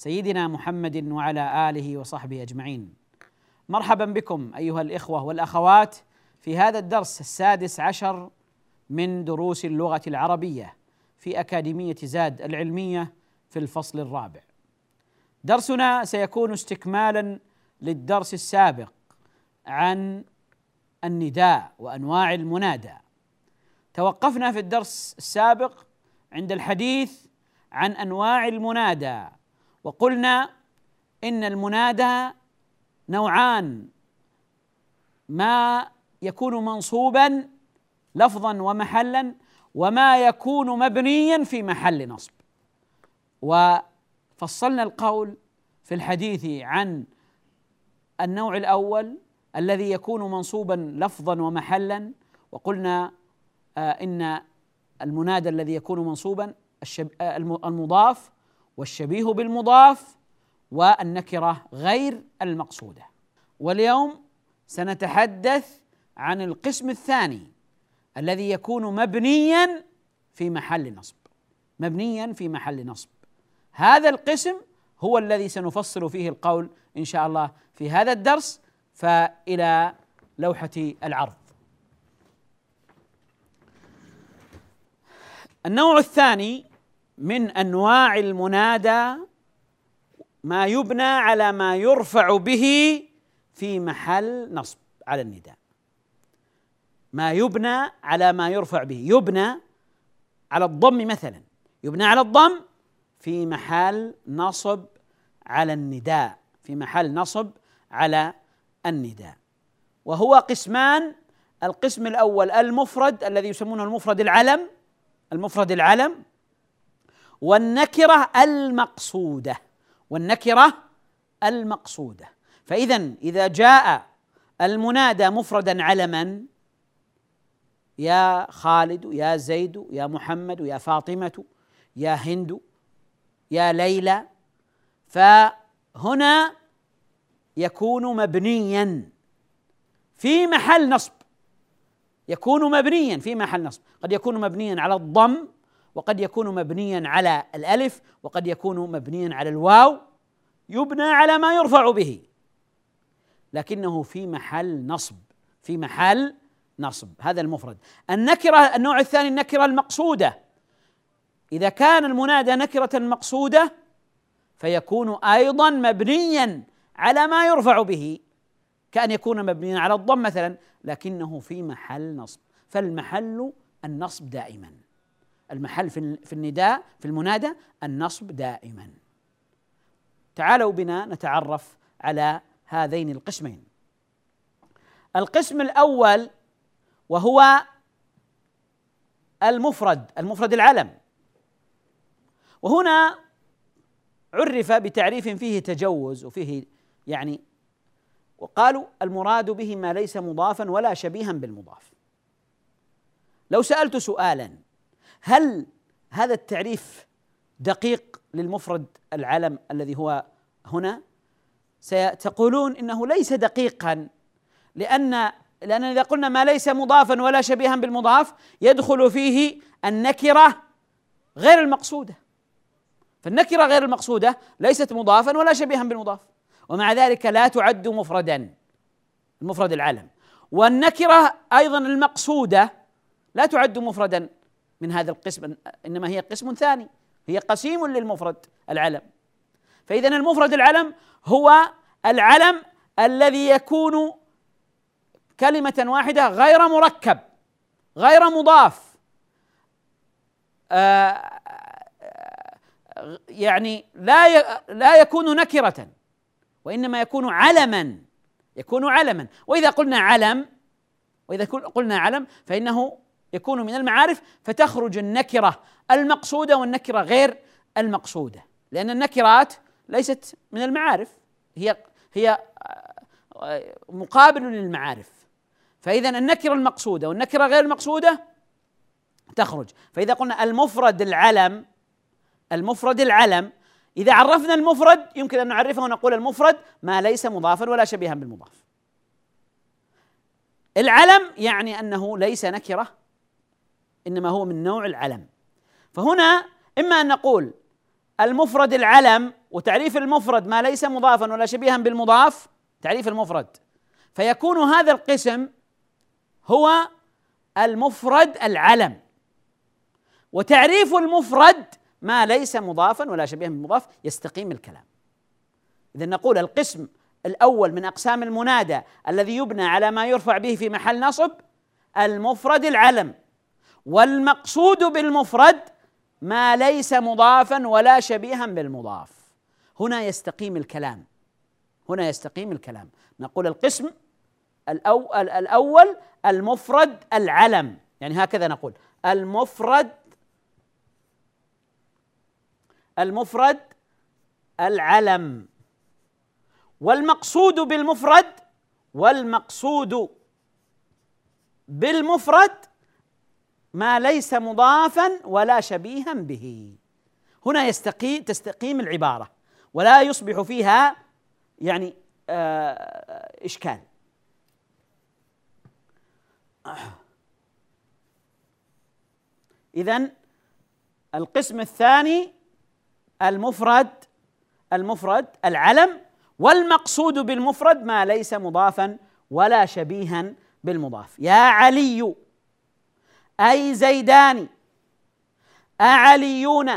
سيدنا محمد وعلى آله وصحبه أجمعين. مرحبا بكم أيها الإخوة والأخوات في هذا الدرس السادس عشر من دروس اللغة العربية في أكاديمية زاد العلمية في الفصل الرابع. درسنا سيكون استكمالا للدرس السابق عن النداء وأنواع المنادى. توقفنا في الدرس السابق عند الحديث عن أنواع المنادى وقلنا إن المنادى نوعان. ما يكون منصوبا لفظا ومحلا وما يكون مبنيا في محل نصب. وفصلنا القول في الحديث عن النوع الأول الذي يكون منصوبا لفظا ومحلا وقلنا آه إن المنادى الذي يكون منصوبا آه المضاف والشبيه بالمضاف والنكرة غير المقصودة. واليوم سنتحدث عن القسم الثاني الذي يكون مبنيا في محل نصب. مبنيا في محل نصب. هذا القسم هو الذي سنفصل فيه القول إن شاء الله في هذا الدرس. فإلى لوحة العرض. النوع الثاني من أنواع المنادى ما يبنى على ما يرفع به في محل نصب على النداء. ما يبنى على ما يرفع به. يبنى على الضم مثلا. يبنى على الضم في محل نصب على النداء. في محل نصب على النداء. وهو قسمان القسم الأول المفرد الذي يسمونه المفرد العلم. المفرد العلم والنكرة المقصودة. والنكرة المقصودة. فاذا إذا جاء المنادى مفردا علما يا خالد يا زيد يا محمد يا فاطمة يا هند يا ليلى. فهنا يكون مبنيا في محل نصب. يكون مبنيا في محل نصب. قد يكون مبنيا على الضم وقد يكون مبنيا على الألف وقد يكون مبنيا على الواو يبنى على ما يرفع به. لكنه في محل نصب في محل نصب. هذا المفرد. النكرة النوع الثاني النكرة المقصودة. إذا كان المنادى نكرة مقصودة فيكون أيضا مبنيا على ما يرفع به. كأن يكون مبنيا على الضم مثلا لكنه في محل نصب. فالمحل النصب دائما. المحل في النداء في المنادى النصب دائما. تعالوا بنا نتعرف على هذين القسمين. القسم الأول وهو المفرد المفرد العلم. وهنا عرف بتعريف فيه تجوز وفيه يعني وقالوا المراد به ما ليس مضافا ولا شبيها بالمضاف. لو سألت سؤالا هل هذا التعريف دقيق للمفرد العلم الذي هو هنا؟ ستقولون إنه ليس دقيقا لأن لأن إذا قلنا ما ليس مضافا ولا شبيها بالمضاف يدخل فيه النكرة غير المقصودة. فالنكرة غير المقصودة ليست مضافا ولا شبيها بالمضاف. ومع ذلك لا تعد مفردا المفرد العلم والنكرة أيضا المقصودة لا تعد مفردا من هذا القسم إنما هي قسم ثاني هي قسيم للمفرد العلم. فاذا المفرد العلم هو العلم الذي يكون كلمة واحدة غير مركب غير مضاف. آه، يعني لا لا يكون نكرة وإنما يكون علما يكون علما. وإذا قلنا علم وإذا قلنا علم فإنه يكون من المعارف فتخرج النكرة. المقصودة والنكرة غير المقصودة لأن النكرات ليست من المعارف هي هي آه، مقابل للمعارف. فإذا النكرة المقصودة والنكرة غير المقصودة تخرج. فإذا قلنا المفرد العلم المفرد العلم إذا عرفنا المفرد يمكن أن نعرفه ونقول المفرد ما ليس مضافا ولا شبيها بالمضاف. العلم يعني أنه ليس نكرة. إنما هو من نوع العلم. فهنا إما أن نقول المفرد العلم وتعريف المفرد ما ليس مضافا ولا شبيها بالمضاف تعريف المفرد. فيكون هذا القسم هو المفرد العلم. وتعريف المفرد ما ليس مضافا ولا شبيها بالمضاف يستقيم الكلام. إذا نقول القسم الأول من أقسام المنادى الذي يبنى على ما يرفع به في محل نصب المفرد العلم. والمقصود بالمفرد ما ليس مضافا ولا شبيها بالمضاف. هنا يستقيم الكلام. هنا يستقيم الكلام. نقول القسم الأول المفرد العلم. يعني هكذا نقول. المفرد المفرد العلم. والمقصود بالمفرد والمقصود بالمفرد ما ليس مضافا ولا شبيها به. هنا يستقيم تستقيم العبارة ولا يصبح فيها يعني آه، إشكال. اذا القسم الثاني المفرد المفرد العلم والمقصود بالمفرد ما ليس مضافا ولا شبيها بالمضاف. يا علي أي زيدان. أعليون.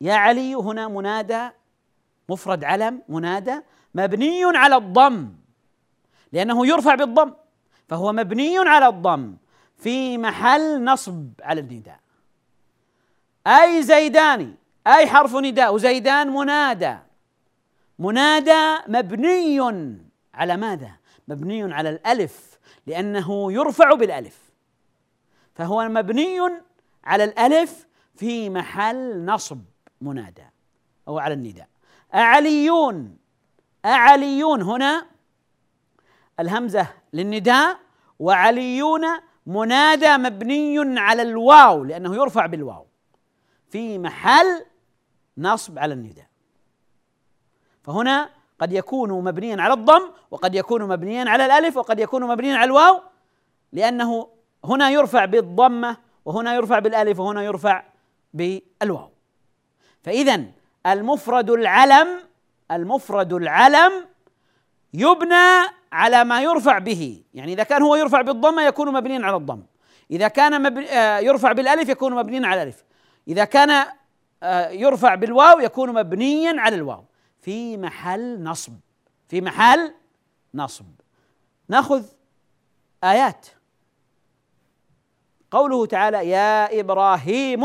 يا علي هنا منادى مفرد علم منادى مبني على الضم لأنه يرفع بالضم فهو مبني على الضم. في محل نصب على النداء. أي زيدان أي حرف نداء وزيدان منادى. منادى مبني على ماذا؟ مبني على الألف لأنه يرفع بالألف. فهو مبني على الألف في محل نصب منادى أو على النداء. أعليون أعليون هنا الهمزة للنداء وعليون منادى مبني على الواو لأنه يرفع بالواو. في محل نصب على النداء. فهنا قد يكون مبنيا على الضم وقد يكون مبنيا على الألف وقد يكون مبنيا على الواو لأنه هنا يرفع بالضمة وهنا يرفع بالألف وهنا يرفع بالواو. فاذا المفرد العلم المفرد العلم يبنى على ما يرفع به. يعني إذا كان هو يرفع بالضمه يكون مبنيا على الضم. إذا كان آه، يرفع بالألف يكون مبنيا على الألف. إذا كان آه، يرفع بالواو يكون مبنيا على الواو. في محل نصب. في محل نصب. ناخذ آيات. قوله تعالى يا إبراهيم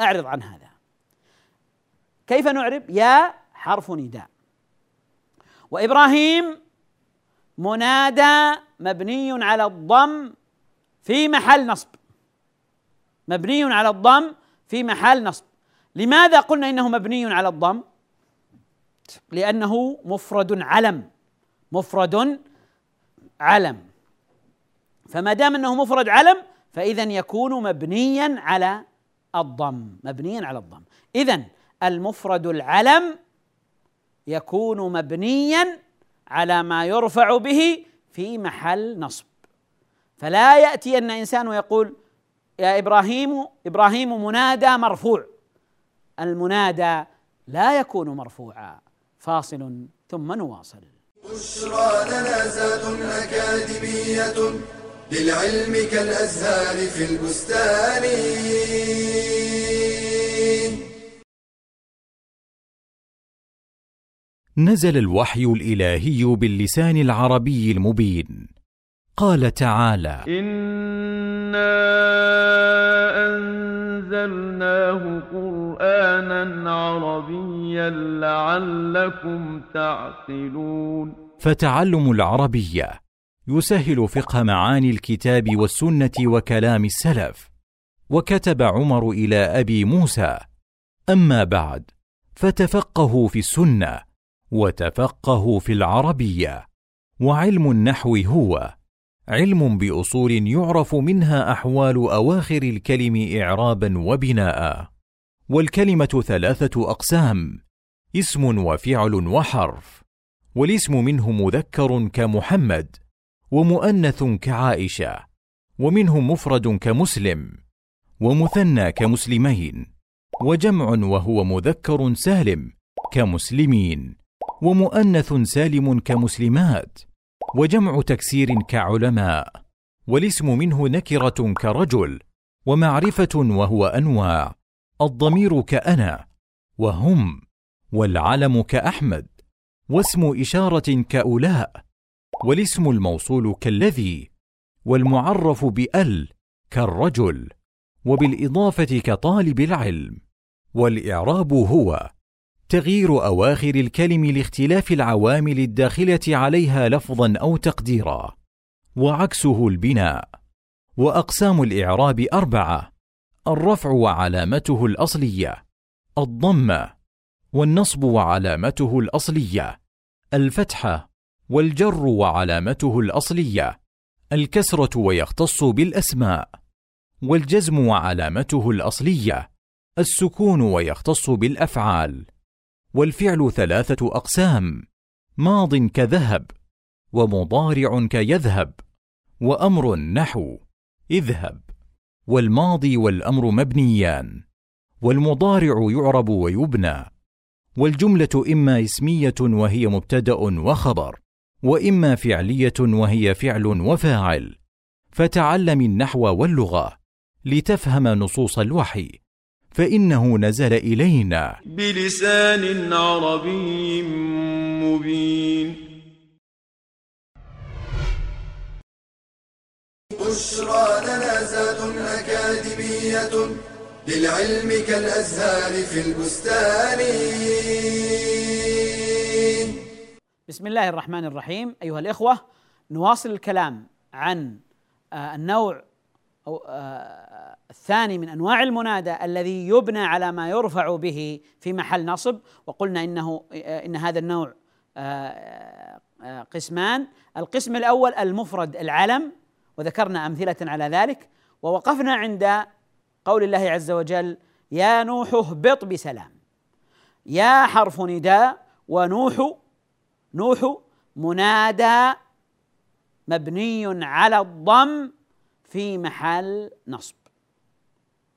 أعرض عن هذا. كيف نعرب؟ يا حرف نداء. وإبراهيم منادى مبني على الضم في محل نصب. مبني على الضم في محل نصب. لماذا قلنا إنه مبني على الضم؟ لأنه مفرد علم. مفرد علم. فما دام أنه مفرد علم فاذا يكون مبنيا على الضم. مبنيا على الضم. اذا المفرد العلم يكون مبنيا على ما يرفع به في محل نصب. فلا يأتي أن إنسان ويقول يا إبراهيم إبراهيم منادى مرفوع. المنادى لا يكون مرفوعا. فاصل ثم نواصل. بشرى لنا زاد أكاديمية للعلم كالأزهار في البستان. نزل الوحي الإلهي باللسان العربي المبين. قال تعالى إنا أنزلناه قرآنا عربيا لعلكم تعقلون. فتعلم العربيه يسهل فقه معاني الكتاب والسنة وكلام السلف. وكتب عمر إلى أبي موسى. أما بعد فتفقهوا في السنة وتفقهوا في العربية وعلم النحو هو علم بأصول يعرف منها أحوال أواخر الكلم اعرابا وبناء. والكلمة ثلاثة أقسام اسم وفعل وحرف والاسم منه مذكر كمحمد ومؤنث كعائشة ومنه مفرد كمسلم ومثنى كمسلمين وجمع وهو مذكر سالم كمسلمين ومؤنث سالم كمسلمات. وجمع تكسير كعلماء والاسم منه نكرة كرجل ومعرفة وهو أنواع الضمير كأنا وهم والعلم كأحمد واسم إشارة كأولاء والاسم الموصول كالذي والمعرف بأل كالرجل وبالإضافة كطالب العلم والإعراب هو تغيير أواخر الكلم لاختلاف العوامل الداخلة عليها لفظا أو تقديرا. وعكسه البناء. وأقسام الإعراب أربعة الرفع وعلامته الأصلية الضمه والنصب وعلامته الأصلية الفتحه والجر وعلامته الأصلية الكسرة ويختص بالأسماء والجزم وعلامته الأصلية السكون ويختص بالأفعال. والفعل ثلاثة أقسام ماض كذهب ومضارع كيذهب وأمر نحو اذهب. والماضي والأمر مبنيان والمضارع يعرب ويبنى والجملة إما اسمية وهي مبتدأ وخبر وإما فعلية وهي فعل وفاعل. فتعلم النحو واللغة لتفهم نصوص الوحي. فإنه نزل إلينا. بلسان عربي مبين. بشرى لنا زاد أكاديمية للعلم كالأزهار في البستان. بسم الله الرحمن الرحيم. أيها الإخوة نواصل الكلام عن آه، النوع أو آه، الثاني من أنواع المنادى الذي يبنى على ما يرفع به في محل نصب وقلنا إنه آه، إن هذا النوع قسمان. القسم الأول المفرد العلم وذكرنا أمثلة على ذلك ووقفنا عند قول الله عز وجل يا نوح اهبط بسلام يا حرف نداء ونوح نوح منادى مبني على الضم في محل نصب.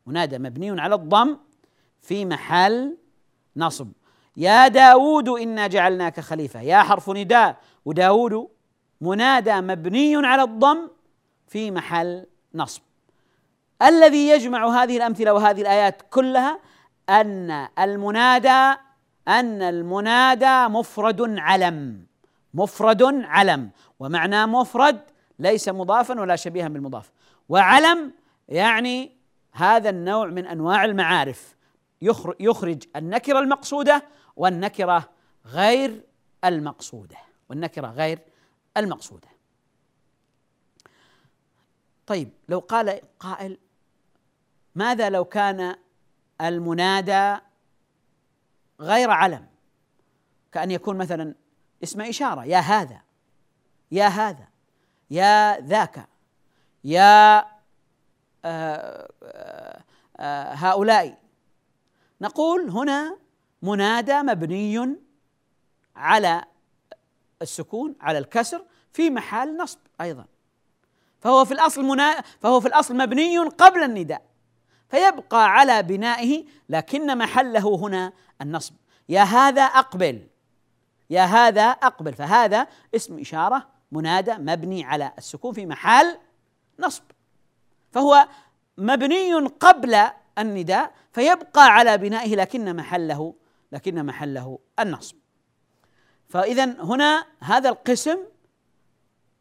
منادى مبني على الضم في محل نصب. يا داود إنا جعلناك خليفة. يا حرف نداء. وداود منادى مبني على الضم في محل نصب. الذي يجمع هذه الأمثلة وهذه الآيات كلها أن المنادى أن المنادى مفرد علم. مفرد علم. ومعنى مفرد ليس مضافا ولا شبيها بالمضاف. وعلم يعني هذا النوع من أنواع المعارف. يخرج النكرة المقصودة والنكرة غير المقصودة. والنكرة غير المقصودة. طيب لو قال قائل ماذا لو كان المنادى غير علم؟ كأن يكون مثلا اسم إشارة يا هذا يا هذا يا ذاك يا هؤلاء. نقول هنا منادى مبني على السكون على الكسر في محل نصب أيضا. فهو في الأصل منا فهو في الأصل مبني قبل النداء فيبقى على بنائه لكن محله هنا النصب. يا هذا أقبل يا هذا أقبل. فهذا اسم إشارة منادى مبني على السكون في محل نصب. فهو مبني قبل النداء فيبقى على بنائه لكن محله لكن محله النصب. فإذا هنا هذا القسم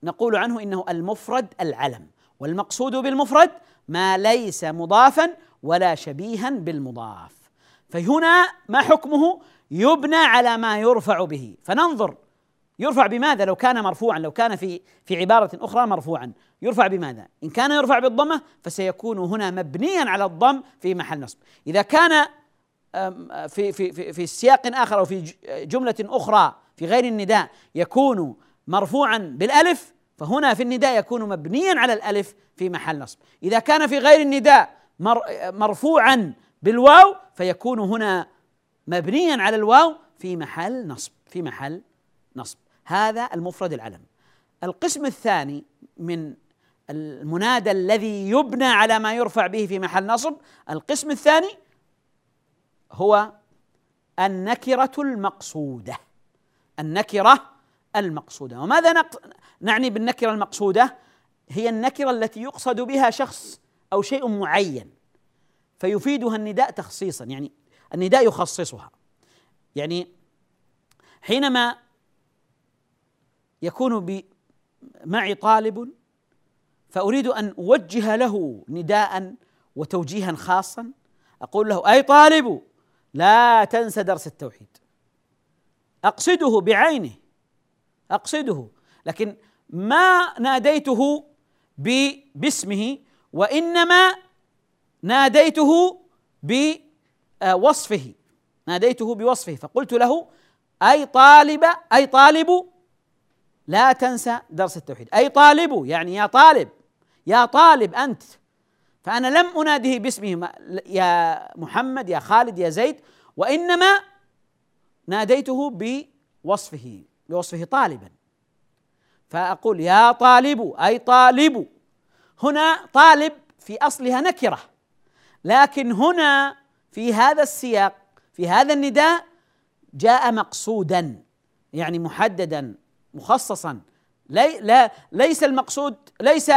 نقول عنه إنه المفرد العلم والمقصود بالمفرد ما ليس مضافا ولا شبيها بالمضاف. فهنا ما حكمه؟ يبنى على ما يرفع به. فننظر يرفع بماذا لو كان مرفوعا؟ لو كان في في عبارة أخرى مرفوعا. يرفع بماذا؟ إن كان يرفع بالضمة فسيكون هنا مبنيا على الضم في محل نصب. إذا كان في في في في سياق آخر أو في جملة أخرى في غير النداء يكون مرفوعا بالألف فهنا في النداء يكون مبنيا على الألف في محل نصب. إذا كان في غير النداء مرفوعا بالواو فيكون هنا مبنيا على الواو في محل نصب في محل نصب. هذا المفرد العلم. القسم الثاني من المنادى الذي يبنى على ما يرفع به في محل نصب القسم الثاني هو النكرة المقصودة. النكرة المقصودة. وماذا نعني بالنكرة المقصودة؟ هي النكرة التي يقصد بها شخص أو شيء معين فيفيدها النداء تخصيصا يعني النداء يخصصها. يعني حينما يكون معي طالب فأريد أن أوجه له نداء وتوجيها خاصا. أقول له أي طالب لا تنسى درس التوحيد. أقصده بعينه. أقصده. لكن ما ناديته باسمه وإنما ناديته بوصفه. ناديته بوصفه. فقلت له أي طالب أي طالب لا تنسى درس التوحيد. أي طالب يعني يا طالب يا طالب أنت فأنا لم أناده باسمه يا محمد يا خالد يا زيد وإنما ناديته بوصفه بوصفه طالبا. فأقول يا طالب أي طالب هنا طالب في أصلها نكرة لكن هنا في هذا السياق في هذا النداء جاء مقصودا يعني محددا. مخصصا. لي لا ليس المقصود ليس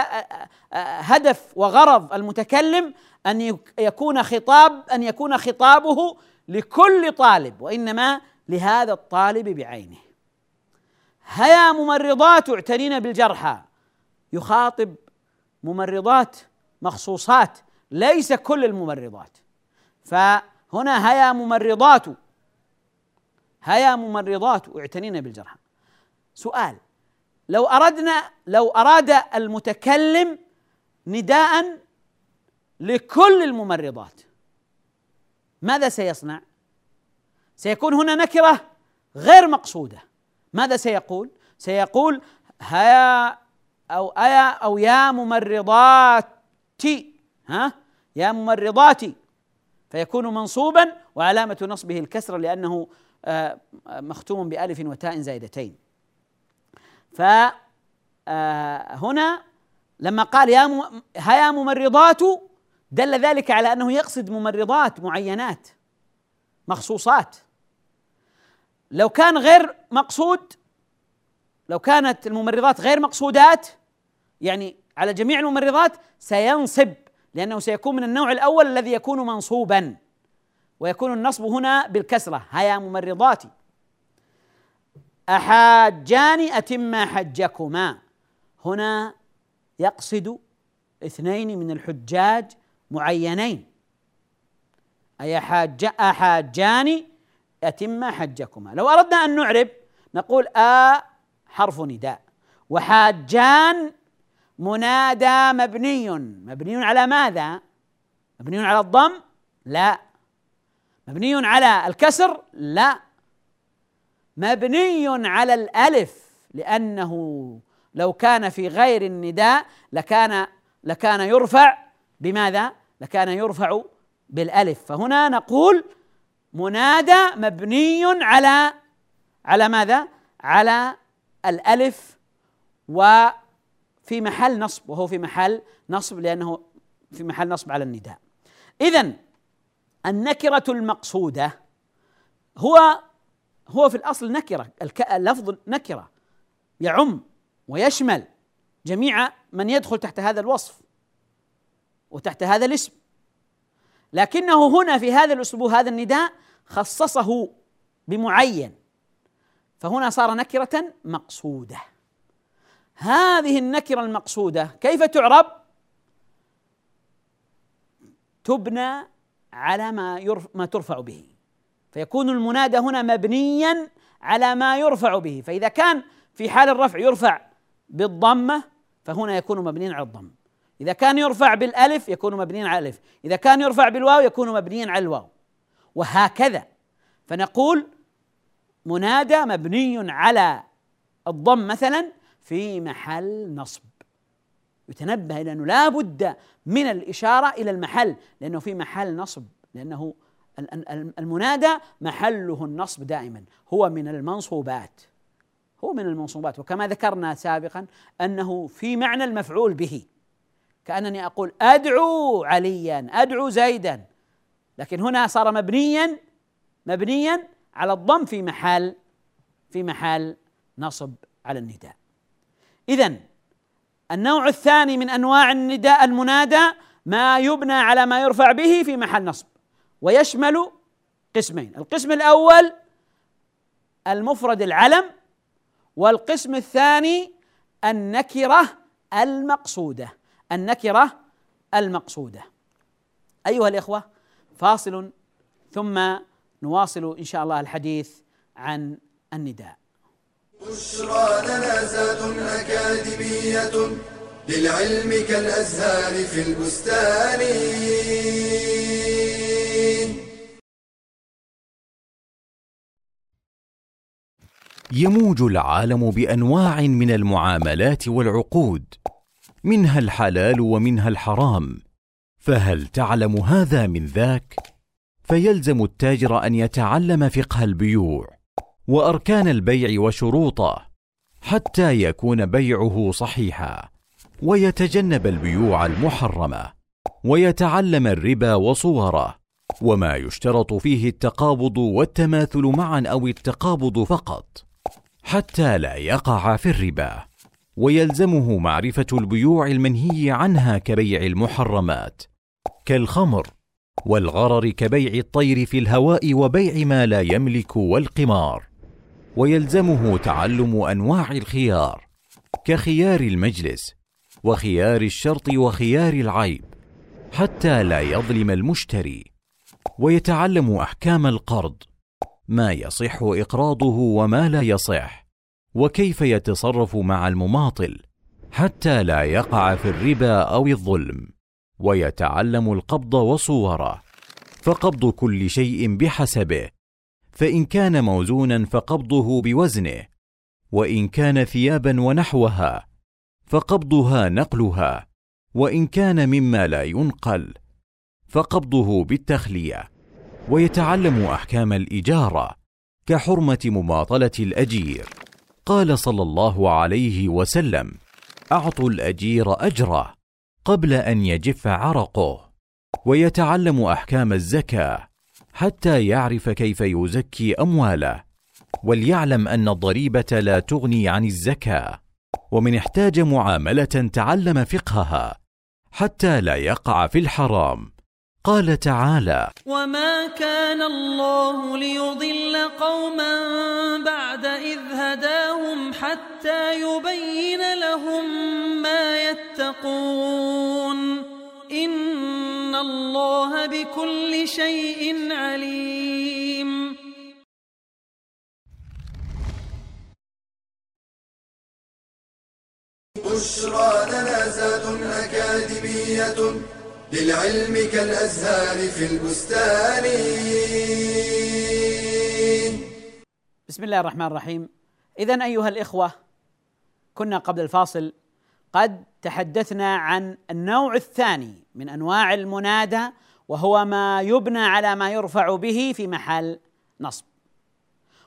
هدف وغرض المتكلم أن يكون خطاب أن يكون خطابه لكل طالب وإنما لهذا الطالب بعينه. هيا ممرضات اعتنين بالجرحى. يخاطب ممرضات مخصوصات ليس كل الممرضات. فهنا هيا ممرضات هيا ممرضات اعتنين بالجرحى. سؤال. لو أردنا لو أراد المتكلم نداء لكل الممرضات ماذا سيصنع؟ سيكون هنا نكرة غير مقصودة. ماذا سيقول؟ سيقول هيا أو أيا أو يا ممرضاتي ها؟ يا ممرضاتي. فيكون منصوبا وعلامة نصبه الكسر لأنه آه، مختوم بألف وتاء زائدتين. فهنا آه، لما قال يا هيا ممرضات دل ذلك على أنه يقصد ممرضات معينات مخصوصات. لو كان غير مقصود لو كانت الممرضات غير مقصودات يعني على جميع الممرضات سينصب لأنه سيكون من النوع الأول الذي يكون منصوبا ويكون النصب هنا بالكسرة. هيا ممرضاتي. أحاجان أتم حجكما. هنا يقصد اثنين من الحجاج معينين. أي حاج أحاجان أتم حجكما. لو أردنا أن نعرب نقول آ حرف نداء. وحاجان منادى مبني. مبني على ماذا؟ مبني على الضم؟ لا. مبني على الكسر؟ لا. مبني على الألف لأنه لو كان في غير النداء لكان لكان يرفع بماذا؟ لكان يرفع بالألف فهنا نقول منادى مبني على على ماذا؟ على الألف وفي محل نصب وهو في محل نصب لأنه في محل نصب على النداء. اذا النكرة المقصودة هو هو في الأصل نكرة اللفظ نكرة يعم ويشمل جميع من يدخل تحت هذا الوصف وتحت هذا الاسم. لكنه هنا في هذا الاسلوب هذا النداء خصصه بمعين. فهنا صار نكرة مقصودة. هذه النكرة المقصودة كيف تعرب؟ تبنى على ما ما ترفع به. فيكون المنادى هنا مبنيا على ما يرفع به. فإذا كان في حال الرفع يرفع بالضمة فهنا يكون مبنيا على الضم. إذا كان يرفع بالألف يكون مبنيا على الألف. إذا كان يرفع بالواو يكون مبنيا على الواو. وهكذا. فنقول منادى مبني على الضم مثلا في محل نصب. يتنبه إلى أنه لا بد من الإشارة إلى المحل لأنه في محل نصب لأنه المنادى محله النصب دائما. هو من المنصوبات. هو من المنصوبات. وكما ذكرنا سابقا أنه في معنى المفعول به. كأنني أقول أدعو عليا أدعو زيدا. لكن هنا صار مبنيا مبنيا على الضم في محل في محل نصب على النداء. إذا النوع الثاني من أنواع النداء المنادى ما يبنى على ما يرفع به في محل نصب. ويشمل قسمين. القسم الأول المفرد العلم والقسم الثاني النكرة المقصودة. النكرة المقصودة. أيها الإخوة فاصل ثم نواصل إن شاء الله الحديث عن النداء. بشرى لنا زاد أكاديمية للعلم كالأزهار في البستان. يموج العالم بأنواع من المعاملات والعقود منها الحلال ومنها الحرام. فهل تعلم هذا من ذاك؟ فيلزم التاجر أن يتعلم فقه البيوع وأركان البيع وشروطه حتى يكون بيعه صحيحا ويتجنب البيوع المحرمة ويتعلم الربا وصوره. وما يشترط فيه التقابض والتماثل معا أو التقابض فقط. حتى لا يقع في الربا. ويلزمه معرفة البيوع المنهي عنها كبيع المحرمات كالخمر والغرر كبيع الطير في الهواء وبيع ما لا يملك والقمار. ويلزمه تعلم أنواع الخيار كخيار المجلس وخيار الشرط وخيار العيب حتى لا يظلم المشتري. ويتعلم أحكام القرض ما يصح إقراضه وما لا يصح وكيف يتصرف مع المماطل حتى لا يقع في الربا أو الظلم ويتعلم القبض وصوره فقبض كل شيء بحسبه فإن كان موزونا فقبضه بوزنه وإن كان ثيابا ونحوها فقبضها نقلها وإن كان مما لا ينقل فقبضه بالتخلية. ويتعلم أحكام الإجارة كحرمة مماطلة الأجير. قال صلى الله عليه وسلم أعطوا الأجير أجره قبل أن يجف عرقه. ويتعلم أحكام الزكاة حتى يعرف كيف يزكي أمواله وليعلم أن الضريبة لا تغني عن الزكاة. ومن احتاج معاملة تعلم فقهها حتى لا يقع في الحرام. قال تعالى وما كان الله ليضل قوما بعد اذ هداهم حتى يبين لهم ما يتقون ان الله بكل شيء عليم بشرى لنا زاد أكاديمية للعلم كالأزهار في البستان. بسم الله الرحمن الرحيم. اذا أيها الإخوة كنا قبل الفاصل قد تحدثنا عن النوع الثاني من أنواع المنادى وهو ما يبنى على ما يرفع به في محل نصب.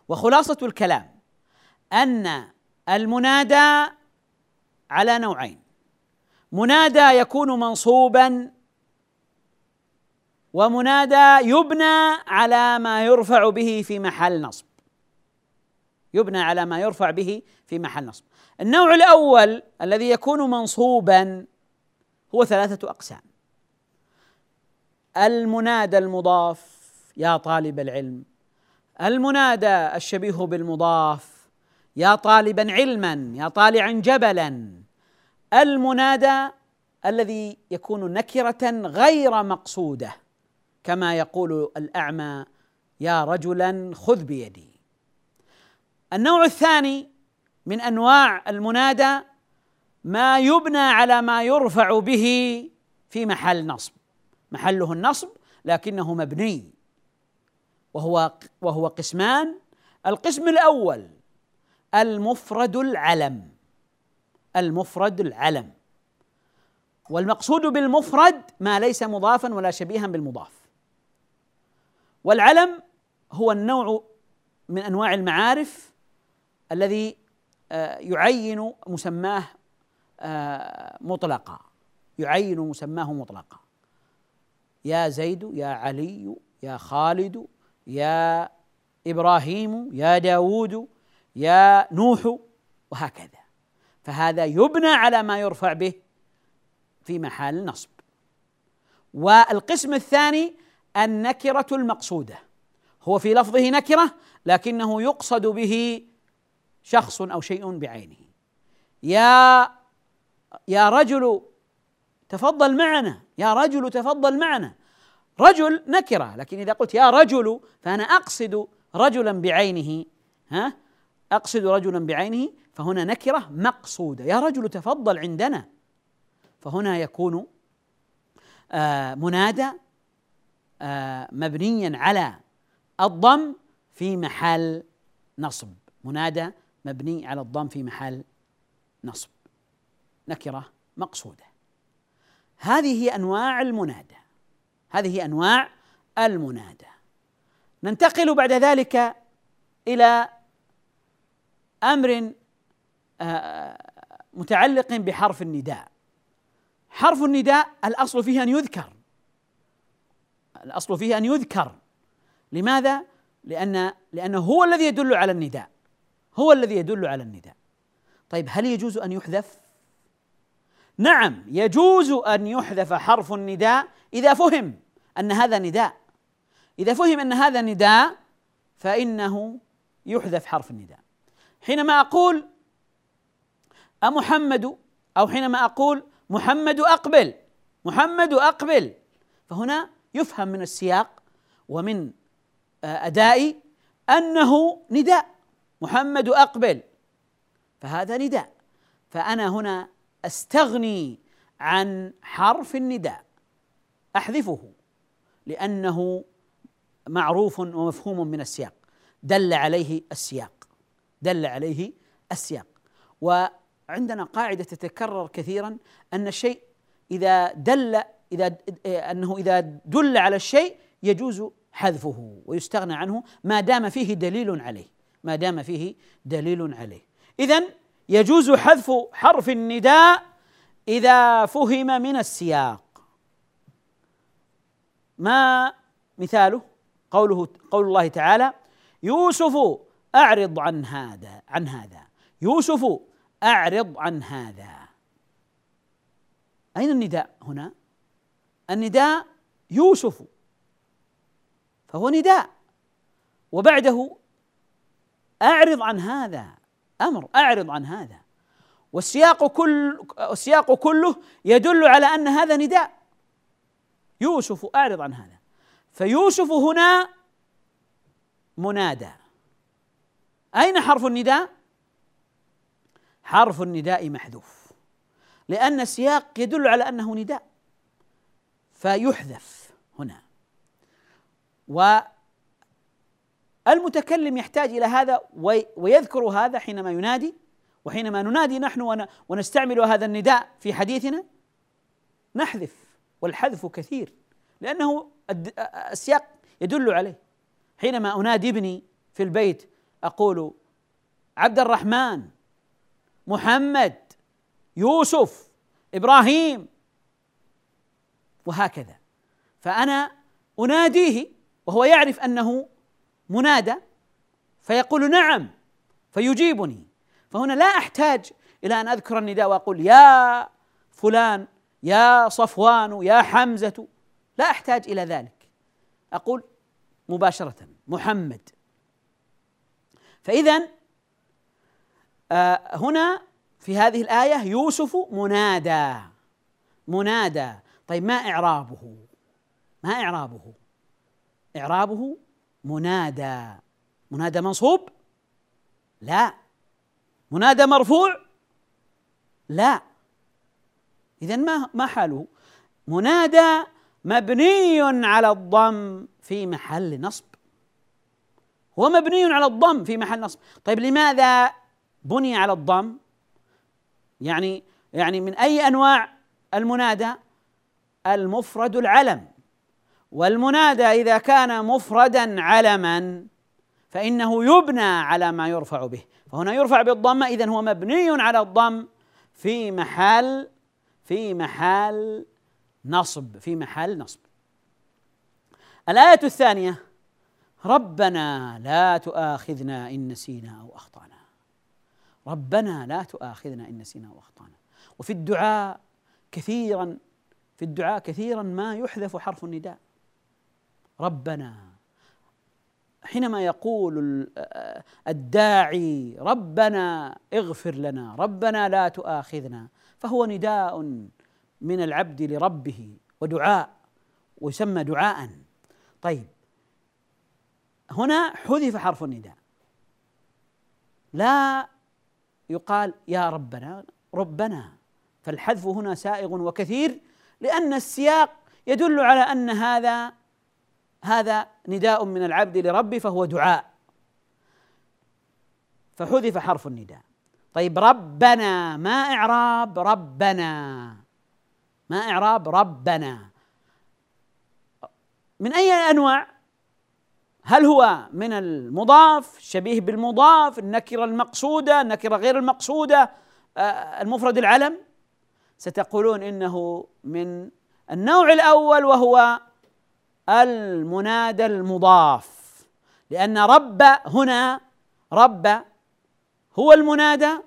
وخلاصة الكلام أن المنادى على نوعين. منادى يكون منصوبا ومنادى يبنى على ما يرفع به في محل نصب. يبنى على ما يرفع به في محل نصب. النوع الأول الذي يكون منصوبا هو ثلاثة أقسام. المنادى المضاف يا طالب العلم. المنادى الشبيه بالمضاف يا طالبا علما يا طالعا جبلا. المنادى الذي يكون نكرة غير مقصودة. كما يقول الأعمى يا رجلا خذ بيدي. النوع الثاني من أنواع المنادى ما يبنى على ما يرفع به في محل نصب. محله النصب لكنه مبني وهو وهو قسمان. القسم الأول المفرد العلم. المفرد العلم. والمقصود بالمفرد ما ليس مضافا ولا شبيها بالمضاف. والعلم هو النوع من أنواع المعارف الذي آه، يعين مسماه آه، مطلقا. يعين مسماه مطلقا. يا زيد يا علي يا خالد يا إبراهيم يا داوود يا نوح وهكذا. فهذا يبنى على ما يرفع به في محل نصب والقسم الثاني النكرة المقصودة. هو في لفظه نكرة لكنه يقصد به شخص أو شيء بعينه. يا يا رجل تفضل معنا. يا رجل تفضل معنا. رجل نكرة لكن إذا قلت يا رجل فأنا أقصد رجلا بعينه. ها؟ أقصد رجلا بعينه فهنا نكرة مقصودة. يا رجل تفضل عندنا. فهنا يكون آه منادى مبنيا على الضم في محل نصب. منادى مبني على الضم في محل نصب. نكرة مقصودة. هذه هي أنواع المنادى. هذه هي أنواع المنادى. ننتقل بعد ذلك إلى أمر آه، متعلق بحرف النداء. حرف النداء الأصل فيه أن يذكر. الأصل فيه أن يذكر. لماذا؟ لأن لأنه هو الذي يدل على النداء. هو الذي يدل على النداء. طيب هل يجوز أن يحذف؟ نعم يجوز أن يحذف حرف النداء إذا فهم أن هذا نداء. إذا فهم أن هذا نداء فإنه يحذف حرف النداء. حينما أقول أمحمد أو حينما أقول محمد أقبل محمد أقبل فهنا يفهم من السياق ومن أدائي أنه نداء محمد أقبل. فهذا نداء. فأنا هنا أستغني عن حرف النداء. أحذفه لأنه معروف ومفهوم من السياق. دل عليه السياق. دل عليه السياق. وعندنا قاعدة تتكرر كثيرا أن الشيء إذا دل إذا أنه إذا دل على الشيء يجوز حذفه ويستغنى عنه ما دام فيه دليل عليه. ما دام فيه دليل عليه. اذا يجوز حذف حرف النداء إذا فهم من السياق. ما مثاله؟ قوله قول الله تعالى يوسف أعرض عن هذا عن هذا. يوسف أعرض عن هذا. أين النداء هنا؟ النداء يوسف. فهو نداء. وبعده أعرض عن هذا أمر أعرض عن هذا. والسياق كل السياق كله يدل على أن هذا نداء. يوسف أعرض عن هذا. فيوسف هنا منادى. أين حرف النداء؟ حرف النداء محذوف. لأن السياق يدل على أنه نداء. فيحذف هنا. والمتكلم يحتاج إلى هذا ويذكر هذا حينما ينادي وحينما ننادي نحن ونستعمل هذا النداء في حديثنا نحذف والحذف كثير لأنه السياق يدل عليه. حينما أنادي ابني في البيت أقول عبد الرحمن محمد يوسف إبراهيم وهكذا. فأنا أناديه وهو يعرف أنه منادى فيقول نعم فيجيبني. فهنا لا أحتاج إلى أن أذكر النداء وأقول يا فلان يا صفوان يا حمزة. لا أحتاج إلى ذلك. أقول مباشرة محمد. فاذا آه هنا في هذه الآية يوسف منادى منادى. طيب ما إعرابه؟ ما إعرابه؟ إعرابه منادى. منادى منصوب؟ لا. منادى مرفوع؟ لا. إذا ما ما حاله؟ منادى مبني على الضم في محل نصب. هو مبني على الضم في محل نصب. طيب لماذا بني على الضم؟ يعني يعني من أي أنواع المنادى؟ المفرد العلم والمنادى إذا كان مفردا علما فإنه يبنى على ما يرفع به. فهنا يرفع بالضمة إذا هو مبني على الضم في محل في محل نصب في محل نصب. الآية الثانية ربنا لا تؤاخذنا إن نسينا أو أخطأنا. ربنا لا تؤاخذنا إن نسينا أو أخطأنا. وفي الدعاء كثيرا في الدعاء كثيرا ما يحذف حرف النداء. ربنا. حينما يقول الداعي ربنا اغفر لنا ربنا لا تؤاخذنا فهو نداء من العبد لربه ودعاء ويسمى دعاء. طيب هنا حذف حرف النداء. لا يقال يا ربنا ربنا. فالحذف هنا سائغ وكثير لأن السياق يدل على أن هذا هذا نداء من العبد لربه فهو دعاء. فحذف حرف النداء. طيب ربنا ما إعراب ربنا؟ ما إعراب ربنا؟ من أي أنواع؟ هل هو من المضاف شبيه بالمضاف النكرة المقصودة النكرة غير المقصودة آه، المفرد العلم؟ ستقولون إنه من النوع الأول وهو المنادى المضاف. لأن رب هنا رب هو المنادى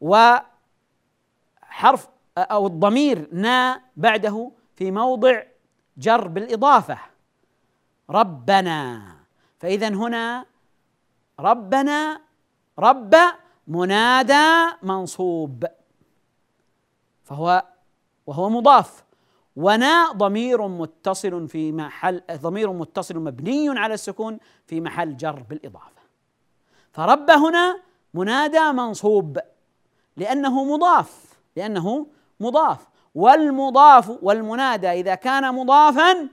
وحرف أو الضمير نا بعده في موضع جر بالإضافة. ربنا. فإذا هنا ربنا رب منادى منصوب. فهو وهو مضاف. ونا ضمير متصل في محل ضمير متصل مبني على السكون في محل جر بالإضافة. فرب هنا منادى منصوب لأنه مضاف لأنه مضاف. والمضاف والمنادى إذا كان مضافا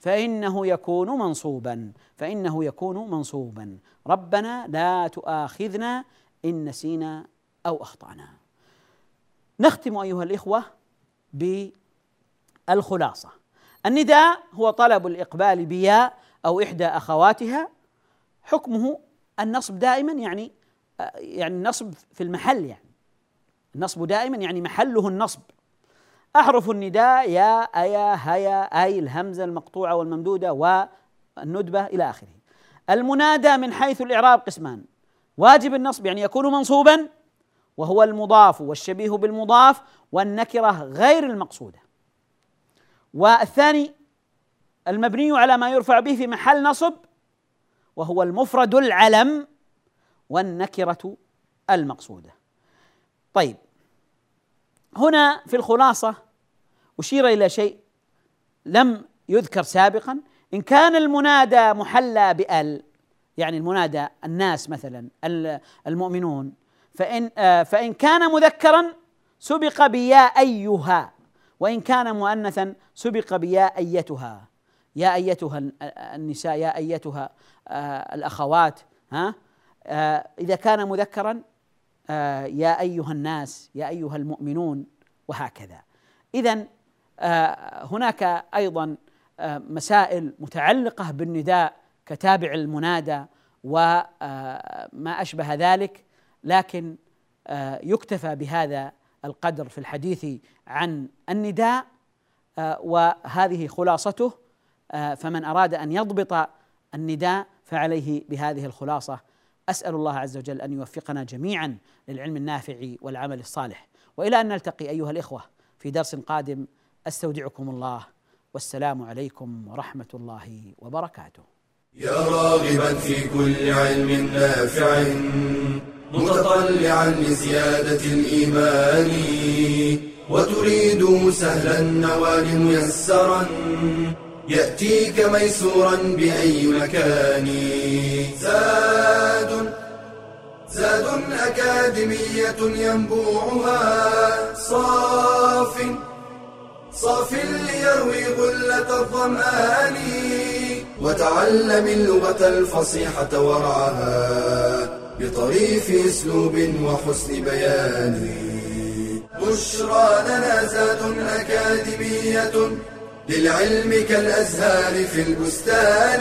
فإنه يكون منصوبا فإنه يكون منصوبا. ربنا لا تؤاخذنا إن نسينا أو أخطأنا. نختم أيها الإخوة بالخلاصة. النداء هو طلب الإقبال بيا أو إحدى أخواتها. حكمه النصب دائما يعني يعني النصب في المحل يعني. النصب دائما يعني محله النصب. أحرف النداء يا أيا هيا أي الهمزة المقطوعة والممدودة والندبة إلى آخره. المنادى من حيث الإعراب قسمان. واجب النصب يعني يكون منصوبا وهو المضاف والشبيه بالمضاف والنكرة غير المقصودة. والثاني المبني على ما يرفع به في محل نصب وهو المفرد العلم والنكرة المقصودة. طيب هنا في الخلاصة أشير إلى شيء لم يذكر سابقا. إن كان المنادى محلى بأل يعني المنادى الناس مثلا المؤمنون فإن آه، فإن كان مذكرا سبق بيا أيها وإن كان مؤنثا سبق بيا أيتها. يا أيتها النساء يا أيتها آه، الأخوات ها؟ آه، إذا كان مذكرا آه، يا أيها الناس يا أيها المؤمنون وهكذا. إذا آه، هناك أيضا مسائل متعلقة بالنداء كتابع المنادى وما أشبه ذلك. لكن يكتفى بهذا القدر في الحديث عن النداء وهذه خلاصته فمن أراد أن يضبط النداء فعليه بهذه الخلاصة. أسأل الله عز وجل أن يوفقنا جميعا للعلم النافع والعمل الصالح. وإلى أن نلتقي أيها الإخوة في درس قادم أستودعكم الله. والسلام عليكم ورحمة الله وبركاته. يا راغبا في كل علم نافع. متطلعا لزيادة الإيمان وتريد سهلا النوال ميسرا يأتيك ميسورا بأي مكان. زاد زاد أكاديمية ينبوعها صاف صاف ليروي غلة الظمآن وتعلم اللغة الفصيحة ورعاها بطريف أسلوب وحسن بيان. بشرى لنا زاد أكاديمية للعلم كالأزهار في البستان.